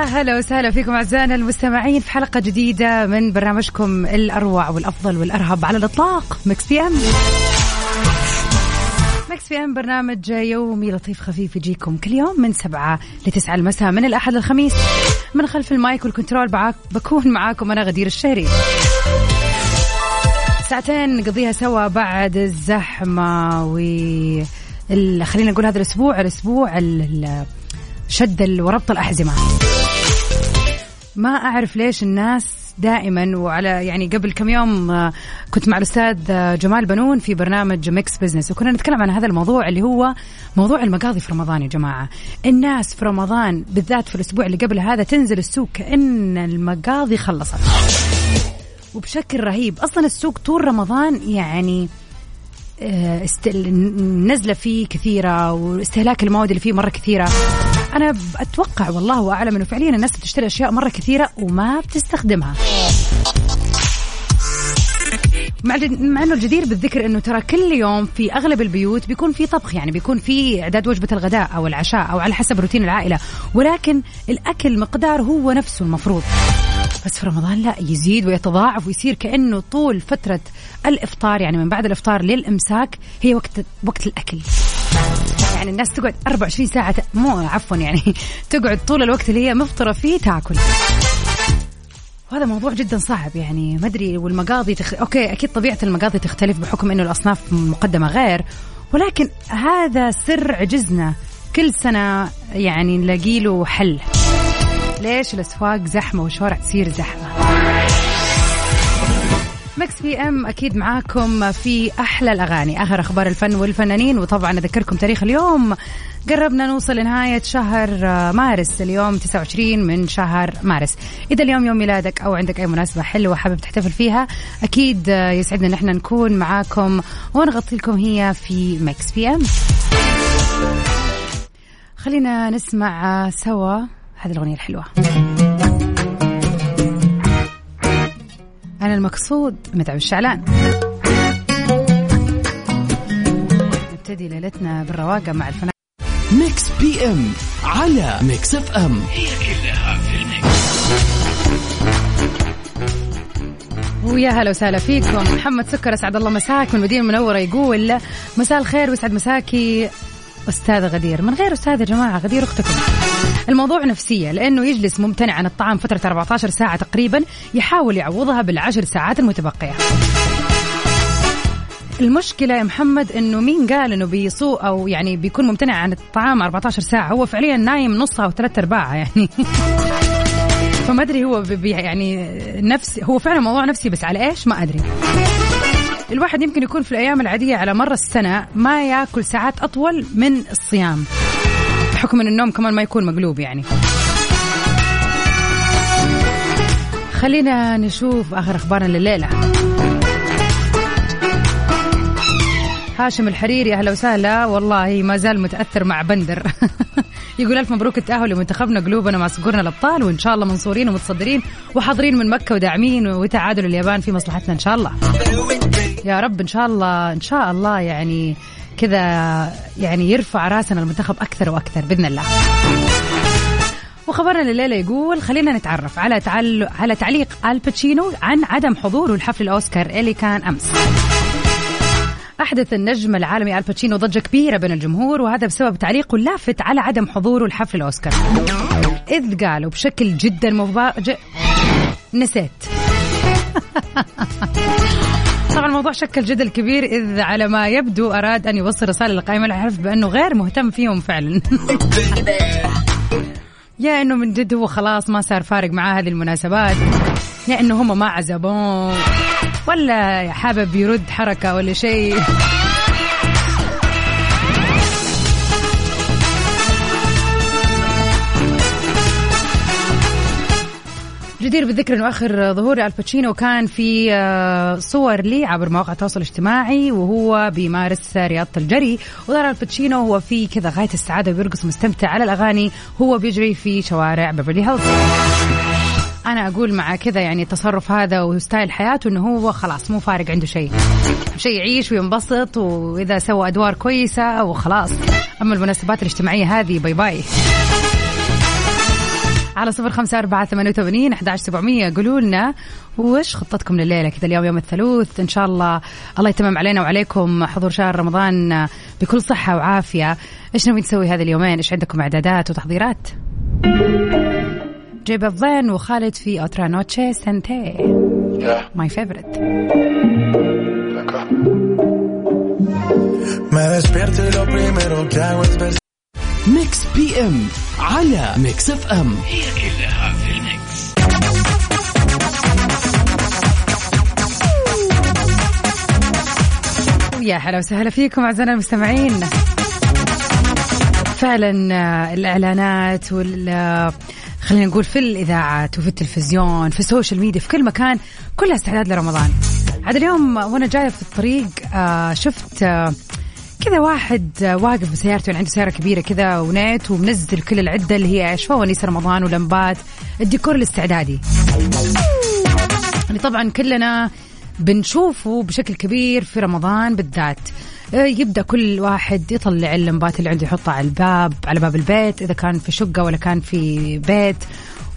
ويا هلا وسهلا فيكم أعزائنا المستمعين في حلقة جديدة من برنامجكم الأروع والأفضل والأرهب على الإطلاق Mix PM. Mix PM برنامج يومي لطيف خفيف يجيكم كل يوم من سبعة لتسعة المساء من الأحد للخميس. من خلف ال mic وال control بعاك بكون معاكم أنا غدير الشهري. ساعتين نقضيها سوا بعد الزحمة و خلينا نقول هذا الأسبوع الأسبوع ال- شد وربط الأحزمة. ما أعرف ليش الناس دائما وعلى يعني قبل كم يوم آه، كنت مع الأستاذ آه، جمال بنون في برنامج Mix Business وكنا نتكلم عن هذا الموضوع اللي هو موضوع المقاضي في رمضان يا جماعة الناس في رمضان بالذات في الأسبوع اللي قبل هذا تنزل السوق كأن المقاضي خلصت وبشكل رهيب أصلا السوق طول رمضان يعني. النزله فيه كثيرة واستهلاك المواد اللي فيه مرة كثيرة. أنا أتوقع والله اعلم إنه فعليا الناس بتشتري أشياء مرة كثيرة وما بتستخدمها. مع مع إنه الجدير بالذكر إنه ترى كل يوم في أغلب البيوت بيكون في طبخ يعني بيكون في إعداد وجبة الغداء أو العشاء أو على حسب روتين العائلة. ولكن الأكل مقدار هو نفسه المفروض. بس في رمضان لا يزيد ويتضاعف ويصير كأنه طول فترة الإفطار يعني من بعد الإفطار للإمساك هي وقت وقت الأكل. يعني الناس تقعد 24 ساعة ت- مو عفوا يعني تقعد طول الوقت اللي هي مفطرة فيه تاكل. وهذا موضوع جدا صعب يعني ما أدري والمقاضي تخ... أوكي أكيد طبيعة المقاضي تختلف بحكم إنه الأصناف مقدمة غير ولكن هذا سر عجزنا. كل سنة يعني نلاقي له حل. ليش الأسواق زحمة والشوارع تصير زحمة؟ Mix PM أكيد معاكم في أحلى الأغاني آخر أخبار الفن والفنانين وطبعا أذكركم تاريخ اليوم. قربنا نوصل لنهاية شهر مارس اليوم 29 من شهر مارس. إذا اليوم يوم ميلادك أو عندك أي مناسبة حلوة حابب تحتفل فيها أكيد يسعدنا نحن نكون معاكم ونغطي لكم هي في Mix PM. خلينا نسمع سوا هذه الأغنية الحلوة. أنا المقصود متعب الشعلان. نبتدي ليلتنا بالرواقة مع الفنان. Mix PM على Mix FM ويا هلا وسهلا فيكم. محمد سكر أسعد الله مساك. من المدينة المنورة يقول مساء الخير ويسعد مساكي أستاذة غدير. من غير أستاذة يا جماعة غدير أختكم. الموضوع نفسية لأنه يجلس ممتنع عن الطعام فترة 14 ساعة تقريبا يحاول يعوضها بالعشر ساعات المتبقية. المشكلة يا محمد إنه مين قال إنه بيسوء أو يعني بيكون ممتنع عن الطعام 14 ساعة؟ هو فعليا نايم نصها أو ثلاث ارباعها يعني. فما أدري هو يعني نفسي هو فعلا موضوع نفسي بس على إيش؟ ما أدري. الواحد يمكن يكون في الأيام العادية على مر السنة ما ياكل ساعات أطول من الصيام. بحكم إن النوم كمان ما يكون مقلوب يعني. خلينا نشوف آخر أخبارنا لليلة. هاشم الحريري أهلا وسهلا. والله ما زال متأثر مع بندر. يقول ألف مبروك التأهل لمنتخبنا. قلوبنا مع صقورنا الأبطال وإن شاء الله منصورين ومتصدرين وحاضرين من مكة وداعمين وتعادل اليابان في مصلحتنا إن شاء الله. يا رب إن شاء الله إن شاء الله يعني كذا يعني يرفع راسنا المنتخب أكثر وأكثر بإذن الله. وخبرنا الليلة يقول خلينا نتعرف على تعل... على تعليق الباتشينو عن عدم حضوره لحفل الأوسكار اللي كان أمس. أحدث النجم العالمي الباتشينو ضجة كبيرة بين الجمهور وهذا بسبب تعليقه اللافت على عدم حضوره لحفل الأوسكار. إذ قالوا بشكل جدا مفاجئ نسيت. طبعا الموضوع شكل جدل كبير إذ على ما يبدو أراد أن يوصل رسالة لقائمة الحفل بأنه غير مهتم فيهم فعلا. يا إنه من جد هو خلاص ما صار فارق معاه هذه المناسبات. يا إنه هم ما عزبوه ولا حابب يرد حركة ولا شيء. جدير بالذكر إنه آخر ظهور الباتشينو كان في آه، صور لي عبر مواقع التواصل الاجتماعي وهو بيمارس رياضة الجري. وظهر الباتشينو هو في كذا غاية السعادة وبيرقص مستمتع على الأغاني. هو بيجري في شوارع بيفرلي هيلز أنا أقول مع كذا يعني التصرف هذا و style حياته إنه هو خلاص مو فارق عنده شيء. شيء يعيش وينبسط وإذا سوى أدوار كويسة وخلاص. أما المناسبات الاجتماعية هذه bye bye على صفر خمسة أربعة ثمانية وثمانين أحد سبعمية. قولوا لنا وش خطتكم لليلة كذا اليوم يوم الثلاث. إن شاء الله الله يتمم علينا وعليكم حضور شهر رمضان بكل صحة وعافية. إيش ناويين تسوي هذه اليومين؟ إيش عندكم إعدادات وتحضيرات؟ J Balvin وخالد في Otra Noche Sin Ti my favorite Me despierto y lo primero que hago es ver Mix PM على Mix FM. هي كلها في ال mix يا هلا وسهلا فيكم أعزائنا المستمعين. فعلا آه، الإعلانات وال آه، خلينا نقول في الإذاعات وفي التلفزيون في ال social media في كل مكان كلها استعداد لرمضان. عاد اليوم وأنا جاية في الطريق آه، شفت كذا واحد واقف بسيارته يعني عنده سيارة كبيرة كذا ونيت ومنزل كل العدة اللي هي إيش فوانيس رمضان ولمبات الديكور الاستعدادي. يعني طبعا كلنا بنشوفه بشكل كبير في رمضان بالذات. آه، يبدأ كل واحد يطلع اللمبات اللي عنده يحطها على الباب على باب البيت إذا كان في شقة ولا كان في بيت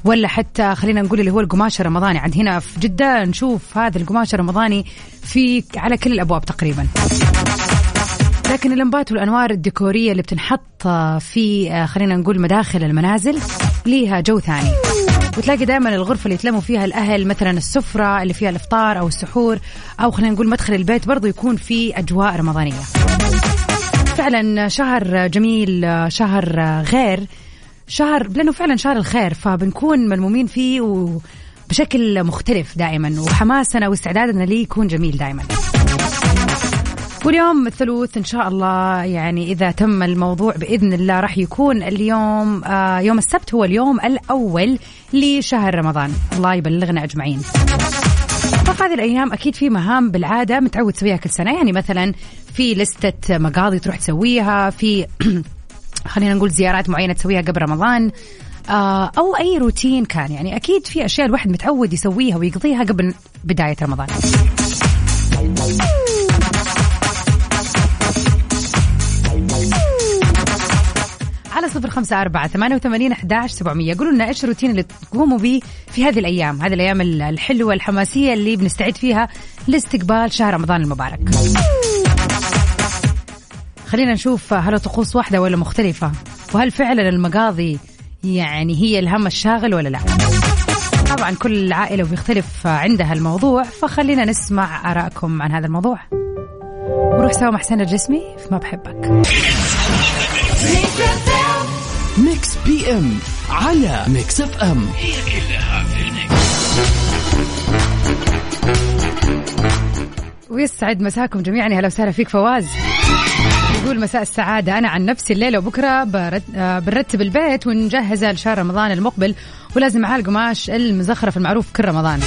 ولا حتى خلينا نقول اللي هو القماش الرمضاني. عند هنا في جدة نشوف هذا القماش الرمضاني في على كل الأبواب تقريبا. لكن اللمبات والأنوار الديكورية اللي بتنحط في آه، خلينا نقول مداخل المنازل ليها جو ثاني. وتلاقي دائما الغرفة اللي يتلموا فيها الأهل مثلا السفرة اللي فيها الإفطار أو السحور أو خلينا نقول مدخل البيت برضو يكون في أجواء رمضانية. فعلا شهر جميل شهر غير. شهر لأنه فعلا شهر الخير فبنكون ملمومين فيه وبشكل مختلف دائما. وحماسنا واستعدادنا ليه يكون جميل دائما. واليوم الثلوث إن شاء الله يعني إذا تم الموضوع بإذن الله راح يكون اليوم آه يوم السبت هو اليوم الأول لشهر رمضان. الله يبلغنا أجمعين. هذه الأيام أكيد في مهام بالعادة متعود تسويها كل سنة. يعني مثلا في لستة مقاضي تروح تسويها في خلينا نقول زيارات معينة تسويها قبل رمضان آه، أو أي روتين كان. يعني أكيد في أشياء الواحد متعود يسويها ويقضيها قبل بداية رمضان. صفر خمسة أربعة ثمانية وثمانين أحداش سبعمية. قولوا لنا إيش الروتين اللي تقوموا به في هذه الأيام هذه الأيام الحلوة الحماسية اللي بنستعد فيها لاستقبال شهر رمضان المبارك. خلينا نشوف هل طقوس واحدة ولا مختلفة وهل فعلا المقاضي يعني هي الهم الشاغل ولا لا. طبعا كل عائلة وبيختلف عندها الموضوع فخلينا نسمع آرائكم عن هذا الموضوع. وروح سوا مع حسين الجسمي في ما بحبك. Mix PM على Mix FM هي كلها في ويسعد مساكم جميعا. يا هلا وسهلا فيك فواز. يقول مساء السعادة. أنا عن نفسي الليلة وبكرة بنرتب البيت ونجهزه لشهر رمضان المقبل ولازم معاه القماش المزخرف المعروف كل رمضان.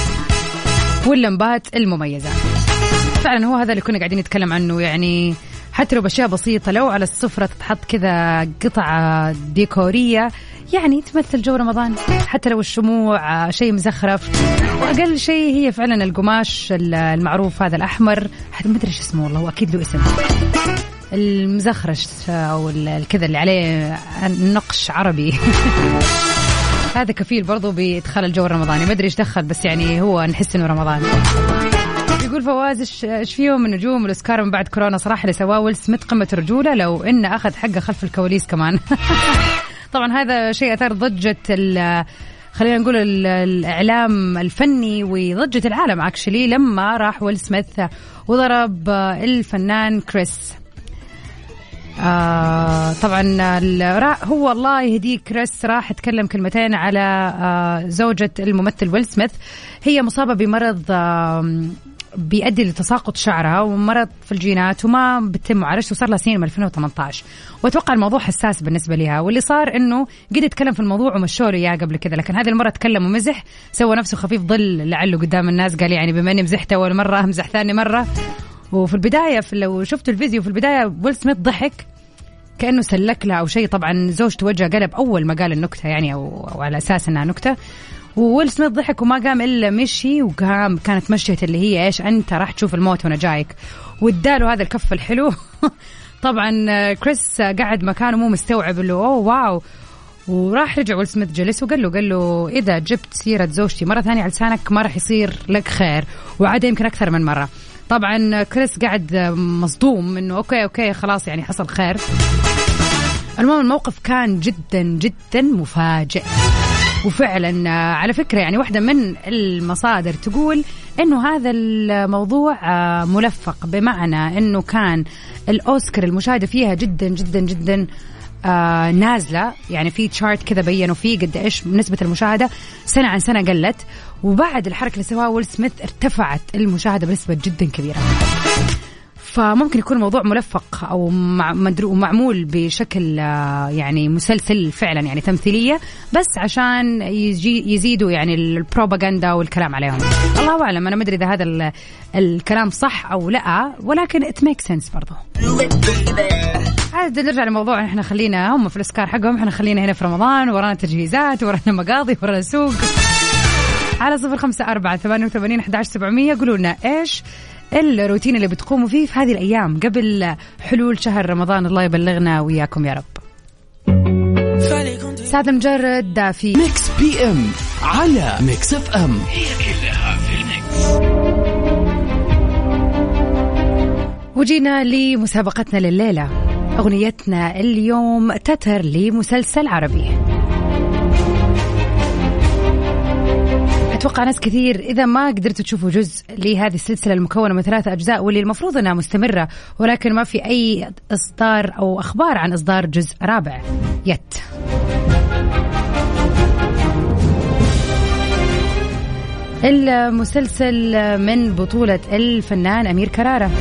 واللمبات المميزة. فعلا هو هذا اللي كنا قاعدين نتكلم عنه يعني حتى لو بأشياء بسيطة لو على السفرة تتحط كذا قطعة ديكورية يعني تمثل جو رمضان. حتى لو الشموع آه، شيء مزخرف. وأقل شيء هي فعلا القماش المعروف هذا الأحمر. حتى ما أدري إيش اسمه والله هو أكيد له اسم. المزخرش أو ال- كذا اللي عليه نقش عربي. هذا كفيل برضو بإدخال الجو الرمضاني. ما أدري إيش دخل بس يعني هو نحس إنه رمضان. يقول فواز إيش فيهم من نجوم الاوسكار من بعد كورونا؟ صراحة اللي سواه ويل سميث قمة الرجولة لو إنه أخذ حقه خلف الكواليس كمان. طبعا هذا شيء أثار ضجة خلينا نقول ال- الإعلام الفني وضجة العالم actually لما راح ويل سميث وضرب الفنان كريس. آه طبعا هو الله يهديه كريس راح اتكلم كلمتين على آه زوجة الممثل ويل سميث. هي مصابة بمرض آه بيؤدي لتساقط شعرها ومرض في الجينات وما بتتم معالجته وصار لها سنين من 2018 وأتوقع الموضوع حساس بالنسبة لها واللي صار إنه قد يتكلم في الموضوع ومشوا له إياه قبل كذا لكن هذه المره تكلم ومزح سوى نفسه خفيف ظل لعله قدام الناس قال يعني بما إني مزحت أول مرة امزح ثاني مرة. وفي البداية في لو شفتوا الفيديو في البداية ويل سميث ضحك كأنه سلك لها أو شيء. طبعا زوجته وجهها قلب أول ما قال النكتة يعني أو, أو على أساس إنها نكتة. وويل سميث ضحك وما قام إلا مشي وقام كانت مشيت اللي هي إيش أنت راح تشوف الموت وأنا جايك. واداله هذا الكف الحلو. طبعا كريس قعد مكانه مو مستوعب اللي oh wow. وراح رجع ويل سميث جلس وقال له قال له إذا جبت سيرة زوجتي مرة ثانية على لسانك ما راح يصير لك خير. وعاد يمكن أكثر من مرة. طبعا كريس قاعد مصدوم إنه okay okay خلاص يعني حصل خير. المهم الموقف كان جدا جدا مفاجئ. وفعلا آه، على فكرة يعني واحدة من المصادر تقول إنه هذا الموضوع آه، ملفق بمعنى إنه كان الأوسكار المشاهدة فيها جدا جدا جدا آه نازلة. يعني في chart كذا بينوا فيه قد إيش نسبة المشاهدة سنة عن سنة قلت. وبعد الحركة اللي سواها ويل سميث ارتفعت المشاهدة بنسبة جدا كبيرة. فممكن يكون الموضوع ملفق أو معمول بشكل آه، يعني مسلسل فعلا يعني تمثيلية بس عشان يجي يزيدوا يعني البروباغندا والكلام عليهم. الله أعلم أنا ما أدري إذا هذا الكلام صح أو لا ولكن it make sense برضه عاد نرجع لموضوع إحنا خلينا هم في الأسكار حقهم إحنا خلينا هنا في رمضان ورانا تجهيزات ورانا مقاضي ورانا سوق. على صفر خمسة أربعة ثمانية وثمانين أحد سبعمية قولوا لنا إيش الروتين اللي بتقوموا فيه في هذه الأيام قبل حلول شهر رمضان. الله يبلغنا وياكم يا رب. سعد لمجرد في Mix PM على Mix FM هي كلها في ال mix. وجينا لمسابقتنا لليلة. أغنيتنا اليوم تتر لمسلسل عربي. أتوقع ناس كثير إذا ما قدرتوا تشوفوا جزء لهذه السلسلة المكونة من ثلاثة أجزاء واللي المفروض إنها مستمرة ولكن ما في أي إصدار أو أخبار عن إصدار جزء رابع يت المسلسل من بطولة الفنان أمير كرارة.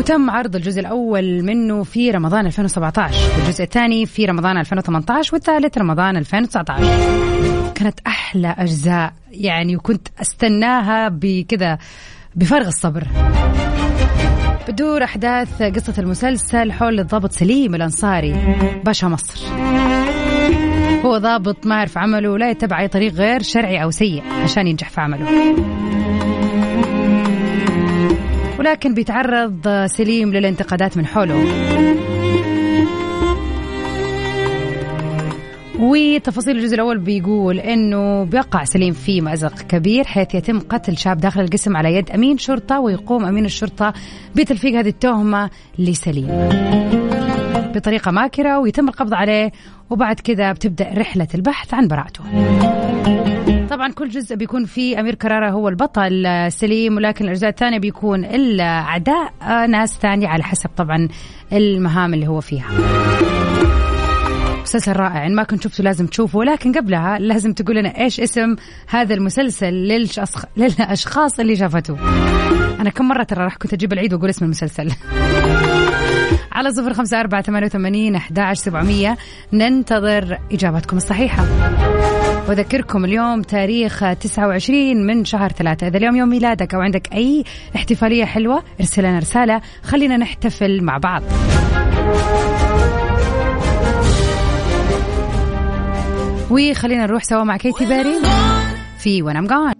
وتم عرض الجزء الأول منه في رمضان 2017 والجزء الثاني في رمضان 2018 والثالث رمضان 2019 كانت أحلى أجزاء يعني وكنت أستناها بكذا بفارغ الصبر. بدور أحداث قصة المسلسل حول الضابط سليم الأنصاري باشا مصر. هو ضابط ما يعرف عمله ولا يتبع أي طريق غير شرعي أو سيء عشان ينجح في عمله. ولكن بيتعرض سليم للانتقادات من حوله. وتفاصيل الجزء الأول بيقول إنه بيقع سليم في مأزق كبير حيث يتم قتل شاب داخل القسم على يد أمين شرطة ويقوم أمين الشرطة بتلفيق هذه التهمة لسليم. بطريقة ماكرة ويتم القبض عليه وبعد كذا بتبدأ رحلة البحث عن براءته. طبعا كل جزء بيكون فيه أمير كرارة هو البطل سليم ولكن الأجزاء الثانية بيكون الأعداء ناس ثانية على حسب طبعا المهام اللي هو فيها. مسلسل رائع إن ما كنت شفته لازم تشوفه ولكن قبلها لازم تقول لنا إيش اسم هذا المسلسل للشخص للأشخاص اللي شافته. أنا كم مرة ترى راح كنت أجيب العيد وأقول اسم المسلسل. على صفر خمسة أربعة ثمانية وثمانين أحد سبعمية ننتظر إجابتكم الصحيحة. وذكركم اليوم تاريخ 29 من شهر ثلاثة. إذا اليوم يوم ميلادك أو عندك أي احتفالية حلوة ارسل لنا رسالة. خلينا نحتفل مع بعض. وخلينا نروح سوا مع كيتي باري في وأنا مقان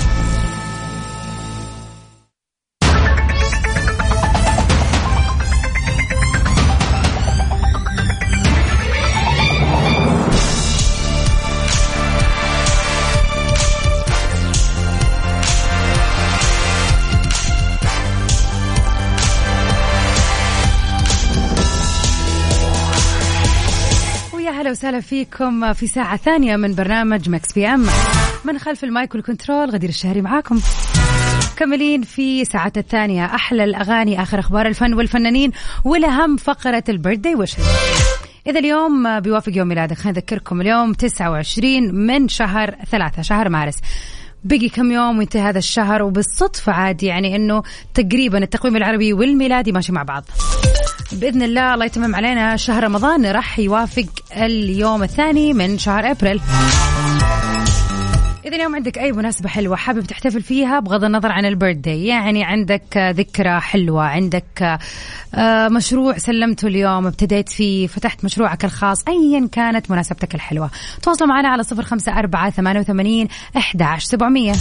أهلا وسهلا فيكم في ساعة ثانية من برنامج Mix PM. من خلف ال mic وال control غدير الشهري معاكم. مكملين في ساعة الثانية. أحلى الأغاني آخر أخبار الفن والفنانين والأهم فقرة ال birthday وش إذا اليوم بيوافق يوم ميلادك خلينا نذكركم. اليوم 29 من شهر ثلاثة شهر مارس. بقي كم يوم وينتهي هذا الشهر وبالصدفة عادي يعني إنه تقريبا التقويم العربي والميلادي ماشي مع بعض. بإذن الله الله يتمم علينا شهر رمضان راح يوافق اليوم الثاني من شهر أبريل. إذا اليوم عندك أي مناسبة حلوة حابب تحتفل فيها بغض النظر عن البيرثدي يعني عندك ذكرى حلوة عندك آه، مشروع سلمته اليوم ابتديت فيه فتحت مشروعك الخاص أيا كانت مناسبتك الحلوة. تواصلوا معنا على صفر خمسة أربعة ثمانية وثمانين أحد سبعمية.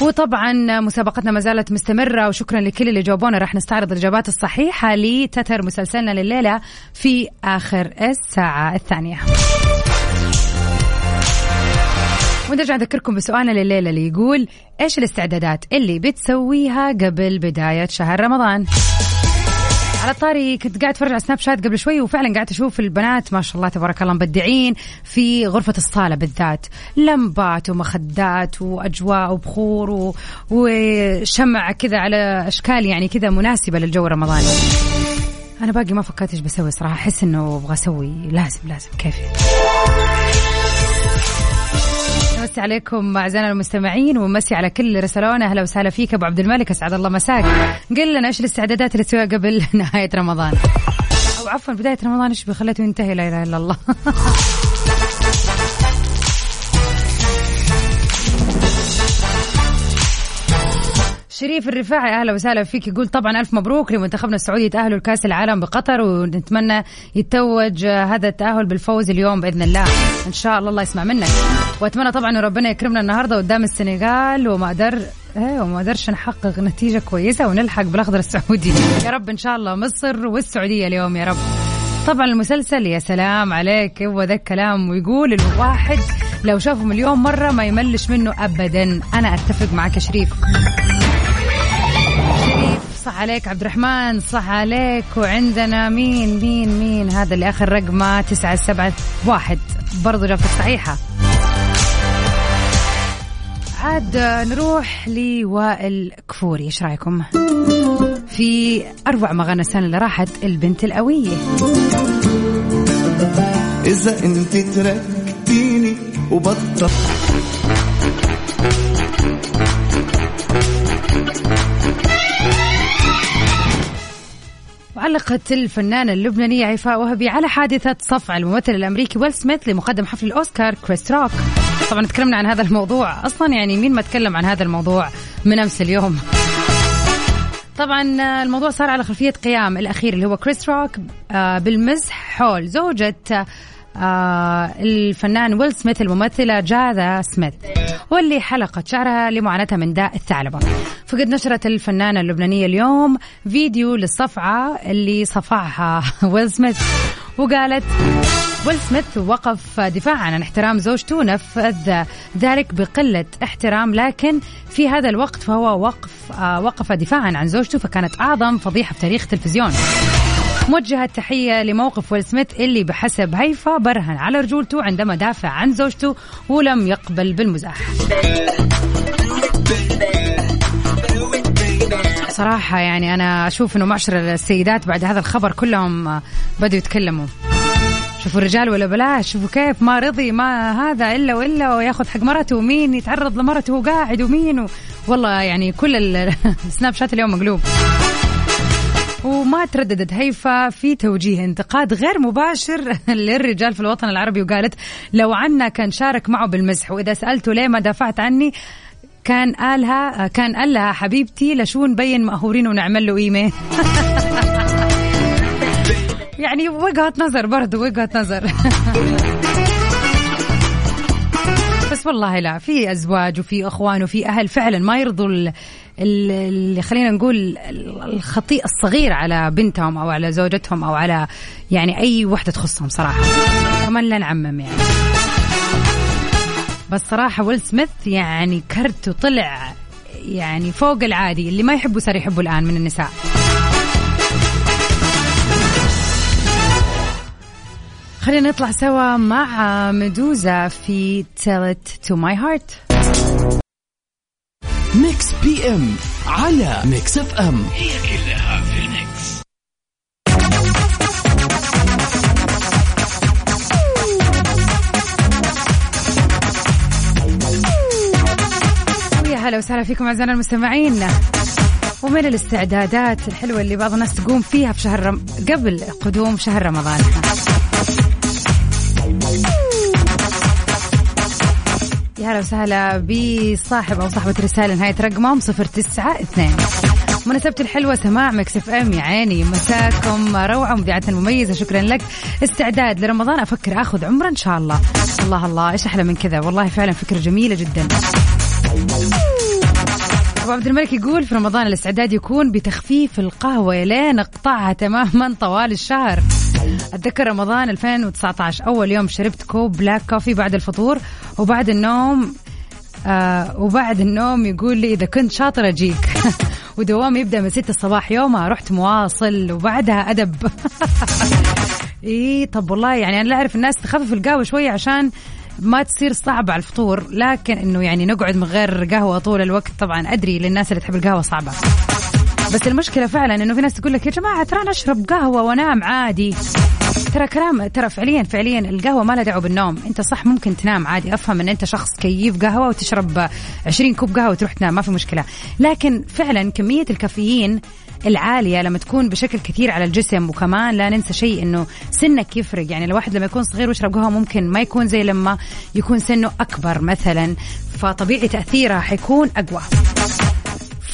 وطبعا مسابقتنا ما زالت مستمرة وشكرا لكل اللي جاوبونا. راح نستعرض الإجابات الصحيحة لتتر مسلسلنا لليلة في آخر الساعة الثانية. ونرجع نذكركم بسؤالنا لليلة اللي يقول إيش الاستعدادات اللي بتسويها قبل بداية شهر رمضان؟ على الطاري كنت قاعد أتفرج على سناب شات قبل شوي وفعلا قاعد أشوف البنات ما شاء الله تبارك الله مبدعين في غرفة الصالة بالذات. لمبات ومخدات وأجواء وبخور و... وشمع كذا على أشكال يعني كذا مناسبة للجو الرمضاني. أنا باقي ما فكرت إيش بسوي صراحة أحس إنه أبغى أسوي لازم لازم كيف نمسي عليكم أعزائنا المستمعين ومسي على كل رسلونا. أهلا وسهلا فيك أبو عبد الملك أسعد الله مساك. قل لنا إيش الاستعدادات اللي تسويها قبل نهاية رمضان؟ أو عفوا بداية رمضان إيش بخلته ينتهي؟ لا إله إلا الله. شريف الرفاعي أهلا وسهلا فيك. يقول طبعا ألف مبروك لمنتخبنا السعودي يتاهلوا لكأس العالم بقطر ونتمنى يتوج هذا التأهل بالفوز اليوم بإذن الله. إن شاء الله الله يسمع منك. وأتمنى طبعا ربنا يكرمنا النهارده قدام السنغال وما قدر إيه وما قدرش نحقق نتيجة كويسة ونلحق بالأخضر السعودي. يا رب إن شاء الله مصر والسعودية اليوم يا رب. طبعا المسلسل يا سلام عليك هو ذا الكلام ويقول الواحد لو شافه مليون مرة ما يملش منه أبدا. أنا أتفق معك يا شريف. صح عليك عبد الرحمن صح عليك وعندنا مين مين مين؟ هذا اللي آخر رقمه تسعة سبعة واحد. برضو إجابتك صحيحة. عاد نروح لوائل كفوري إيش رأيكم؟ في أروع ما غنى السنة اللي راحت البنت القوية. إذا أنت تركتيني وبطل وعلقت الفنانة اللبنانية عفاء وهبي على حادثة صفع الممثل الأمريكي ويل سميث لمقدم حفل الأوسكار كريس روك. طبعا تكلمنا عن هذا الموضوع. أصلا يعني مين ما تكلم عن هذا الموضوع من أمس اليوم؟ طبعا الموضوع صار على خلفية قيام الأخير اللي هو كريس روك آه، بالمزح حول زوجة آه الفنان ويل سميث الممثلة جاذا سميث واللي حلقت شعرها لمعاناتها من داء الثعلبة. فقد نشرت الفنانة اللبنانية اليوم فيديو للصفعة اللي صفعها ويل سميث وقالت ويل سميث وقف دفاعا عن احترام زوجته نفذ ذلك بقلة احترام لكن في هذا الوقت فهو وقف آه وقف دفاعا عن زوجته فكانت أعظم فضيحة في تاريخ التلفزيون. موجهة تحية لموقف ويل سميث اللي بحسب هيفا برهن على رجولته عندما دافع عن زوجته ولم يقبل بالمزاح. صراحة يعني أنا أشوف أنه معشر السيدات بعد هذا الخبر كلهم بدوا يتكلموا. شوفوا الرجال ولا بلاش شوفوا كيف ما رضي ما هذا إلا وإلا وياخذ حق مرته ومين يتعرض لمرته وقاعد ومين و... والله يعني كل السناب شات اليوم مقلوب. وما ترددت هيفا في توجيه انتقاد غير مباشر للرجال في الوطن العربي وقالت لو عنا كان شارك معه بالمزح. وإذا سالته ليه ما دافعت عني كان قالها كان قال لها حبيبتي لشو نبين مقهورين ونعمل له قيمة. يعني وجهة نظر برضه وجهة نظر. بس والله لا في أزواج وفي إخوان وفي أهل فعلا ما يرضوا ال- ال- اللي خلينا نقول الخطيئه الصغير على بنتهم أو على زوجتهم أو على يعني أي وحدة تخصهم صراحة. كمان لا نعمم يعني. بس صراحة ويل سميث يعني كرته طلع يعني فوق العادي اللي ما يحبوا صار يحبوا الآن من النساء. خلينا نطلع سوا مع Meduza في Tell It To My Heart. Mix PM على Mix FM هي كلها في ال mix ويا هلا وسهلا فيكم أعزائنا المستمعين. ومن الاستعدادات الحلوة اللي بعض الناس تقوم فيها في شهر رم... قبل قدوم شهر رمضان. يا هلا وسهلا بصاحب أو صاحبة رسالة نهاية رقمهم 092 مناسبة الحلوة سماع Mix FM يا عيني مساكم روعة مذيعة مميزة شكرا لك. استعداد لرمضان. أفكر أخذ عمرة إن شاء الله. الله الله إيش أحلى من كذا؟ والله فعلا فكرة جميلة جدا. أبو عبد الملك يقول في رمضان الاستعداد يكون بتخفيف القهوة لين اقطعها تماما طوال الشهر. أتذكر رمضان 2019 أول يوم شربت كوب black coffee بعد الفطور وبعد النوم آه وبعد النوم يقول لي إذا كنت شاطر أجيك. ودوامي يبدأ من 6 الصباح يومها. رحت مواصل وبعدها أدب. إي طب والله يعني أنا لا أعرف الناس تخفف القهوة شوية عشان ما تصير صعبة على الفطور. لكن إنه يعني نقعد من غير قهوة طول الوقت. طبعا أدري للناس اللي تحب القهوة صعبة. بس المشكلة فعلا إنه في ناس تقول لك يا جماعة ترى أنا أشرب قهوة وأنام عادي. ترى كلام ترى فعليا فعليا القهوة ما لها دعوة بالنوم. أنت صح ممكن تنام عادي. أفهم إن أنت شخص كيف قهوة وتشرب 20 كوب قهوة وتروح تنام ما في مشكلة. لكن فعلا كمية الكافيين العالية لما تكون بشكل كثير على الجسم وكمان لا ننسى شيء إنه سنك يفرق. يعني الواحد لما يكون صغير ويشرب قهوة ممكن ما يكون زي لما يكون سنه أكبر مثلا. فطبيعي تأثيرها حيكون أقوى.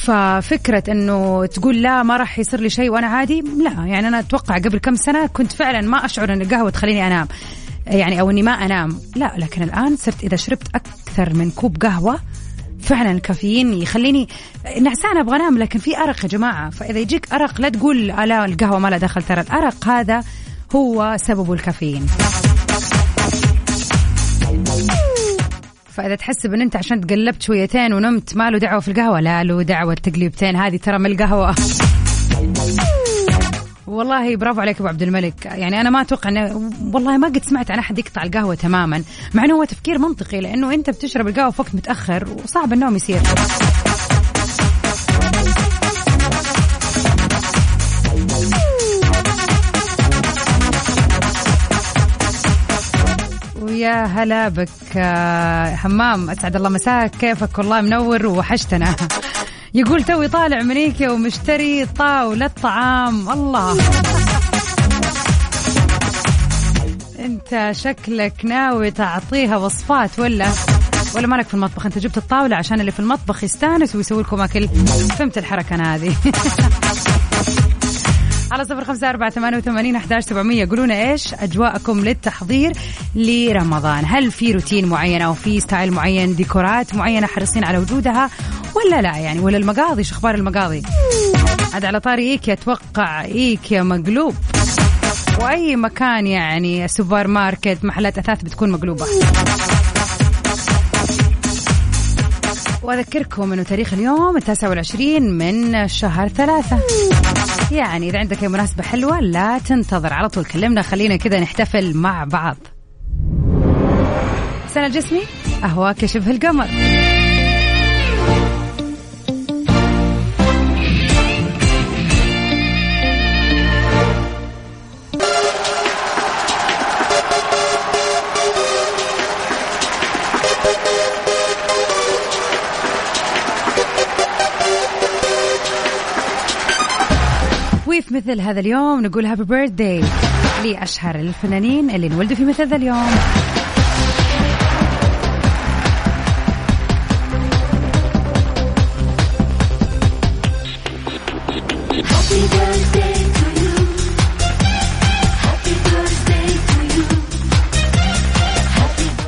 ففكرة إنه تقول لا ما راح يصير لي شيء وأنا عادي؟ لا يعني أنا أتوقع قبل كم سنة كنت فعلا ما أشعر إن القهوة تخليني أنام يعني أو إني ما أنام. لا لكن الآن صرت إذا شربت أكثر من كوب قهوة فعلا الكافيين يخليني نعسانه أبغى أنام لكن في أرق يا جماعة. فإذا يجيك أرق لا تقول لا القهوة ما لها دخل ترى الأرق هذا هو سببه الكافيين. فإذا تحسب ان أنت عشان تقلبت شويتين ونمت ما له دعوة في القهوة؟ لا له دعوة تقليبتين. هذه ترى من القهوة. والله برافو عليك أبو عبد الملك. يعني أنا ما أتوقع انه والله ما قد سمعت عن أحد يقطع القهوة تماما. مع إنه هو تفكير منطقي لأنه أنت بتشرب القهوة في وقت متأخر وصعب النوم يصير. هلا بك آه، همام أسعد الله مساك كيفك والله منور ووحشتنا. يقول توي طالع ايكيا ومشتري طاولة طعام الله. أنت شكلك ناوي تعطيها وصفات ولا؟ ولا مالك في المطبخ؟ أنت جبت الطاولة عشان اللي في المطبخ يستانس ويسوي لكم أكل. فهمت الحركة أنا هذه. على صفر خمسة أربعة ثمانية وثمانين أحداش سبعمية. قولونا إيش أجواءكم للتحضير لرمضان؟ هل في روتين معين أو في style معين ديكورات معينة حريصين على وجودها ولا لا يعني؟ ولا المقاضي شو أخبار المقاضي؟ عاد على طاري إيكيا أتوقع إيكيا مقلوب. وأي مكان يعني؟ سوبر ماركت محلات أثاث بتكون مقلوبة. وأذكركم أنه تاريخ اليوم التاسع والعشرين من شهر ثلاثة. يعني إذا عندك أي مناسبة حلوة لا تنتظر. على طول كلمنا. خلينا كذا نحتفل مع بعض. سنة الجسمي أهواك شبه القمر. وفي مثل هذا اليوم نقول هابي بيرثداي لأشهر الفنانين اللي انولدوا في مثل هذا اليوم.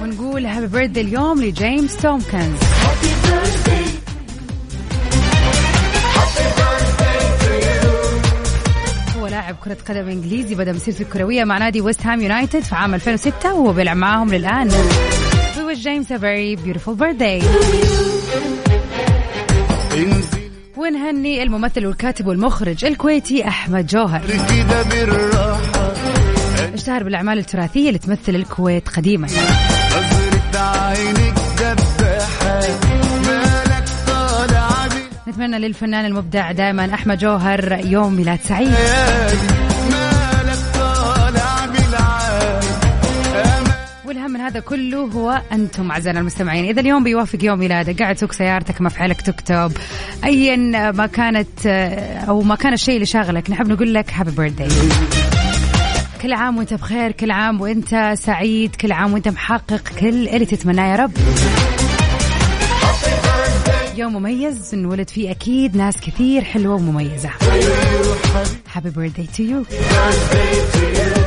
ونقول هابي بيرثداي اليوم لجيمس تومكنز. لاعب كرة قدم إنجليزي بدأ مسيرته الكروية مع نادي ويست هام يونايتد في عام 2006 وهو بيلعب معاهم للآن. We wish James a very beautiful birthday. ونهني الممثل والكاتب والمخرج الكويتي أحمد جوهر اشتهر بالأعمال التراثية اللي تمثل الكويت قديما نتمنى للفنان المبدع دائما أحمد جوهر يوم ميلاد سعيد. والهم من هذا كله هو أنتم اعزائنا المستمعين. إذا اليوم بيوافق يوم ميلادك قاعد تسوق سيارتك مفعلك تكتب ايا ما كانت أو ما كان الشيء اللي شاغلك نحب نقول لك هابي بيرثداي كل عام وأنت بخير كل عام وأنت سعيد كل عام وأنت محقق كل اللي تتمناه يا رب. يوم مميز نولد فيه أكيد ناس كثير ومميزة. happy birthday to you يا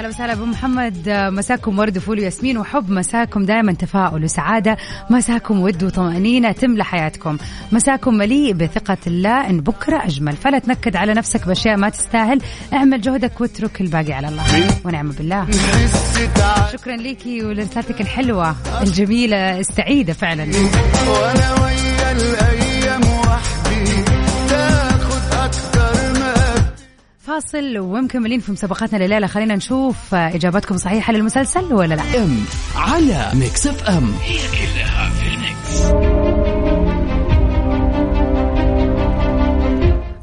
هلا وسهلا أبو محمد. مساكم ورد وفل وياسمين وحب. مساكم دائما تفاؤل وسعادة. مساكم ود وطمأنينة تملى حياتكم. مساكم مليء بثقة الله. إن بكرة أجمل. فلا تنكد على نفسك بأشياء ما تستاهل. اعمل جهدك واترك الباقي على الله. ونعم بالله. شكرا ليكي ولرسالتك الحلوة الجميلة. السعيده فعلا. وأنا ويا فاصل ومكملين في مسابقاتنا لليلة. خلينا نشوف إجاباتكم صحيحة للمسلسل ولا لا. إم على ميكس FM. هي كلها في ال mix.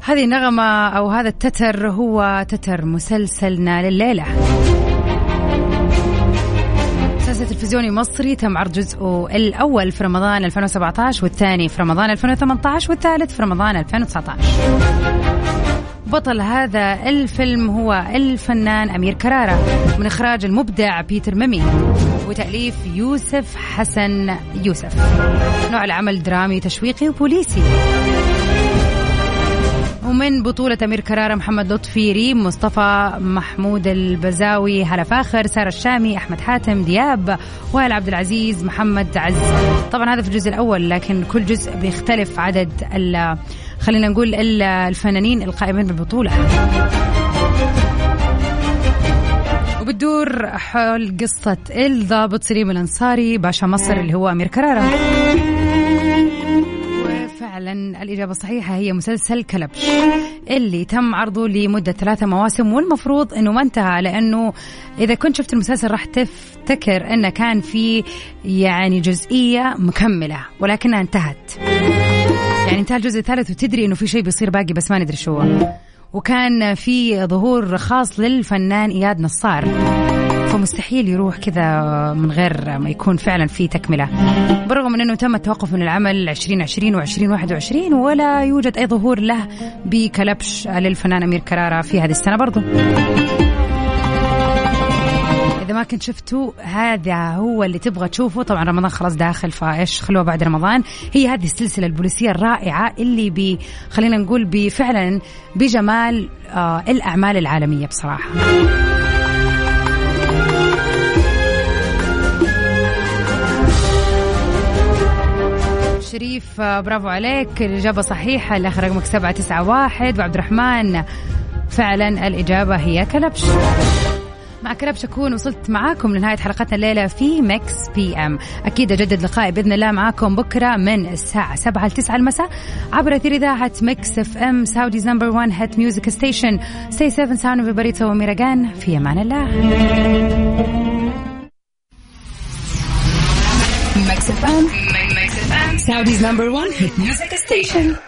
هذه النغمة أو هذا التتر هو تتر مسلسلنا لليلة. مسلسل تلفزيوني مصري تم عرض جزءه الأول في رمضان 2017 والثاني في رمضان 2018 والثالث في رمضان 2019 بطل هذا الفيلم هو الفنان أمير كرارة. من إخراج المبدع بيتر ميمي وتأليف يوسف حسن يوسف. نوع العمل درامي تشويقي وبوليسي. ومن بطولة أمير كرارة محمد لطفي ريم مصطفى محمود البزاوي هلا فاخر سارة الشامي أحمد حاتم دياب وائل عبد العزيز محمد عز. طبعا هذا في الجزء الأول لكن كل جزء بيختلف عدد خلينا نقول ال- الفنانين القائمين بالبطولة. وبتدور حول قصة الضابط سليم الأنصاري باشا مصر اللي هو أمير كرارة. وفعلا الإجابة الصحيحة هي مسلسل كلبش اللي تم عرضه لمدة ثلاثة مواسم والمفروض أنه ما انتهى لأنه إذا كنت شفت المسلسل راح تفتكر أنه كان في يعني جزئية مكملة ولكنها انتهت. يعني انتهى الجزء الثالث وتدري أنه في شيء بيصير باقي بس ما ندري شو هو. وكان في ظهور خاص للفنان إياد نصار. فمستحيل يروح كذا من غير ما يكون فعلا في تكملة. بالرغم من أنه تم التوقف من العمل 2020 و2021 ولا يوجد أي ظهور له بكلبش للفنان أمير كرارة في هذه السنة برضو. إذا ما كنت شفتوا هذا هو اللي تبغى تشوفه. طبعا رمضان خلاص داخل فايش خلوه بعد رمضان. هي هذه السلسلة البوليسية الرائعة اللي بي خلينا نقول بفعلا بجمال آه الأعمال العالمية بصراحة. شريف آه، برافو عليك. الإجابة صحيحة الآخر رقمك سبعة تسعة واحد. وعبد الرحمن فعلا الإجابة هي كلبش. مع كلبش أكون وصلت معاكم لنهاية حلقتنا الليلة في Mix PM أكيد أجدد لقائي بإذن الله معاكم بكرة من الساعة 7 ل 9 المساء عبر أثير إذاعة Mix FM Saudi's number 1 hit music station stay safe and sound بريتا وميراجان في أمان الله FM. Mix FM. Saudi's number one hit music station.